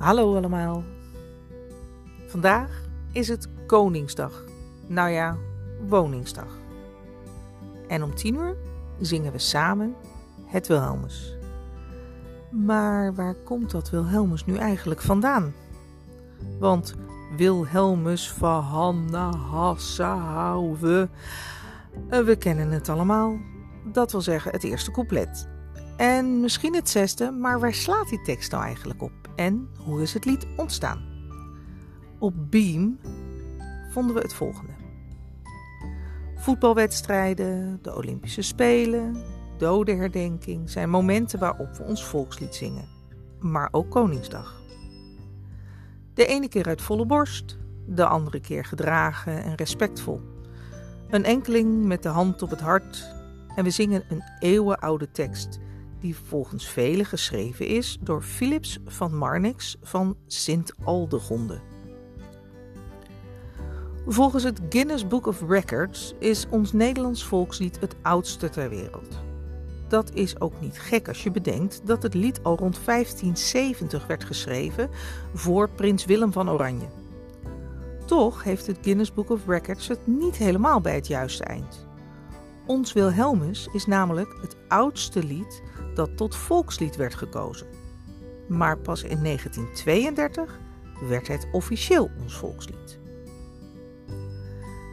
Hallo allemaal. Vandaag is het Koningsdag. Nou ja, Woningsdag. En om tien uur zingen we samen het Wilhelmus. Maar waar komt dat Wilhelmus nu eigenlijk vandaan? Want Wilhelmus van Hanna Hassau, we, we kennen het allemaal. Dat wil zeggen het eerste couplet. En misschien het zesde, maar waar slaat die tekst nou eigenlijk op? En hoe is het lied ontstaan? Op Beam vonden we het volgende. Voetbalwedstrijden, de Olympische Spelen, dodenherdenking zijn momenten waarop we ons volkslied zingen. Maar ook Koningsdag. De ene keer uit volle borst, de andere keer gedragen en respectvol. Een enkeling met de hand op het hart en we zingen een eeuwenoude tekst die volgens velen geschreven is door Philips van Marnix van Sint-Aldegonde. Volgens het Guinness Book of Records is ons Nederlands volkslied het oudste ter wereld. Dat is ook niet gek als je bedenkt dat het lied al rond 1570 werd geschreven voor prins Willem van Oranje. Toch heeft het Guinness Book of Records het niet helemaal bij het juiste eind. Ons Wilhelmus is namelijk het oudste lied dat tot volkslied werd gekozen. Maar pas in 1932 werd het officieel ons volkslied.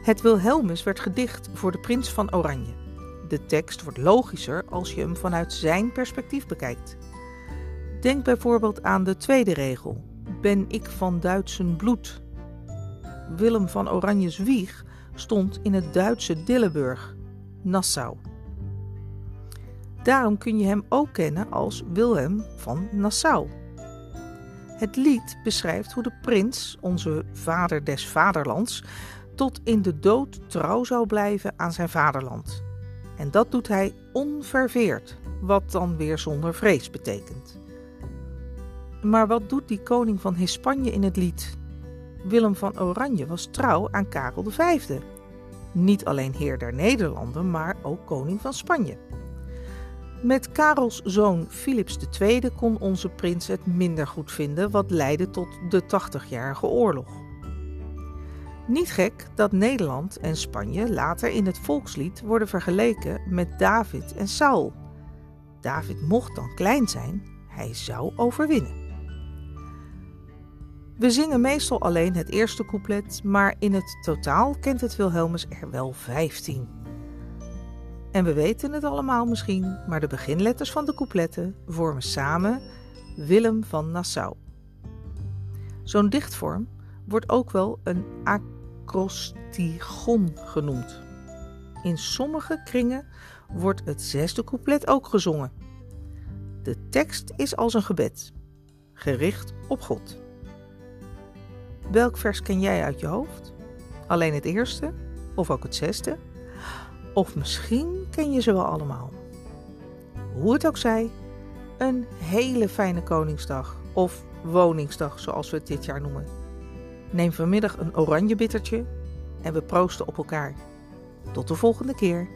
Het Wilhelmus werd gedicht voor de prins van Oranje. De tekst wordt logischer als je hem vanuit zijn perspectief bekijkt. Denk bijvoorbeeld aan de tweede regel: Ben ik van Duitsen bloed? Willem van Oranjes wieg stond in het Duitse Dillenburg, Nassau. Daarom kun je hem ook kennen als Wilhelm van Nassau. Het lied beschrijft hoe de prins, onze vader des vaderlands, tot in de dood trouw zou blijven aan zijn vaderland. En dat doet hij onverveerd, wat dan weer zonder vrees betekent. Maar wat doet die koning van Hispanje in het lied? Willem van Oranje was trouw aan Karel V. Niet alleen heer der Nederlanden, maar ook koning van Spanje. Met Karels zoon Philips II kon onze prins het minder goed vinden, wat leidde tot de 80-jarige oorlog. Niet gek dat Nederland en Spanje later in het volkslied worden vergeleken met David en Saul. David mocht dan klein zijn, hij zou overwinnen. We zingen meestal alleen het eerste couplet, maar in het totaal kent het Wilhelmus er wel 15. En we weten het allemaal misschien, maar de beginletters van de coupletten vormen samen Willem van Nassau. Zo'n dichtvorm wordt ook wel een acrostigon genoemd. In sommige kringen wordt het zesde couplet ook gezongen. De tekst is als een gebed, gericht op God. Welk vers ken jij uit je hoofd? Alleen het eerste of ook het zesde? Of misschien ken je ze wel allemaal. Hoe het ook zij, een hele fijne Koningsdag of Woningsdag zoals we het dit jaar noemen. Neem vanmiddag een oranje bittertje en we proosten op elkaar. Tot de volgende keer.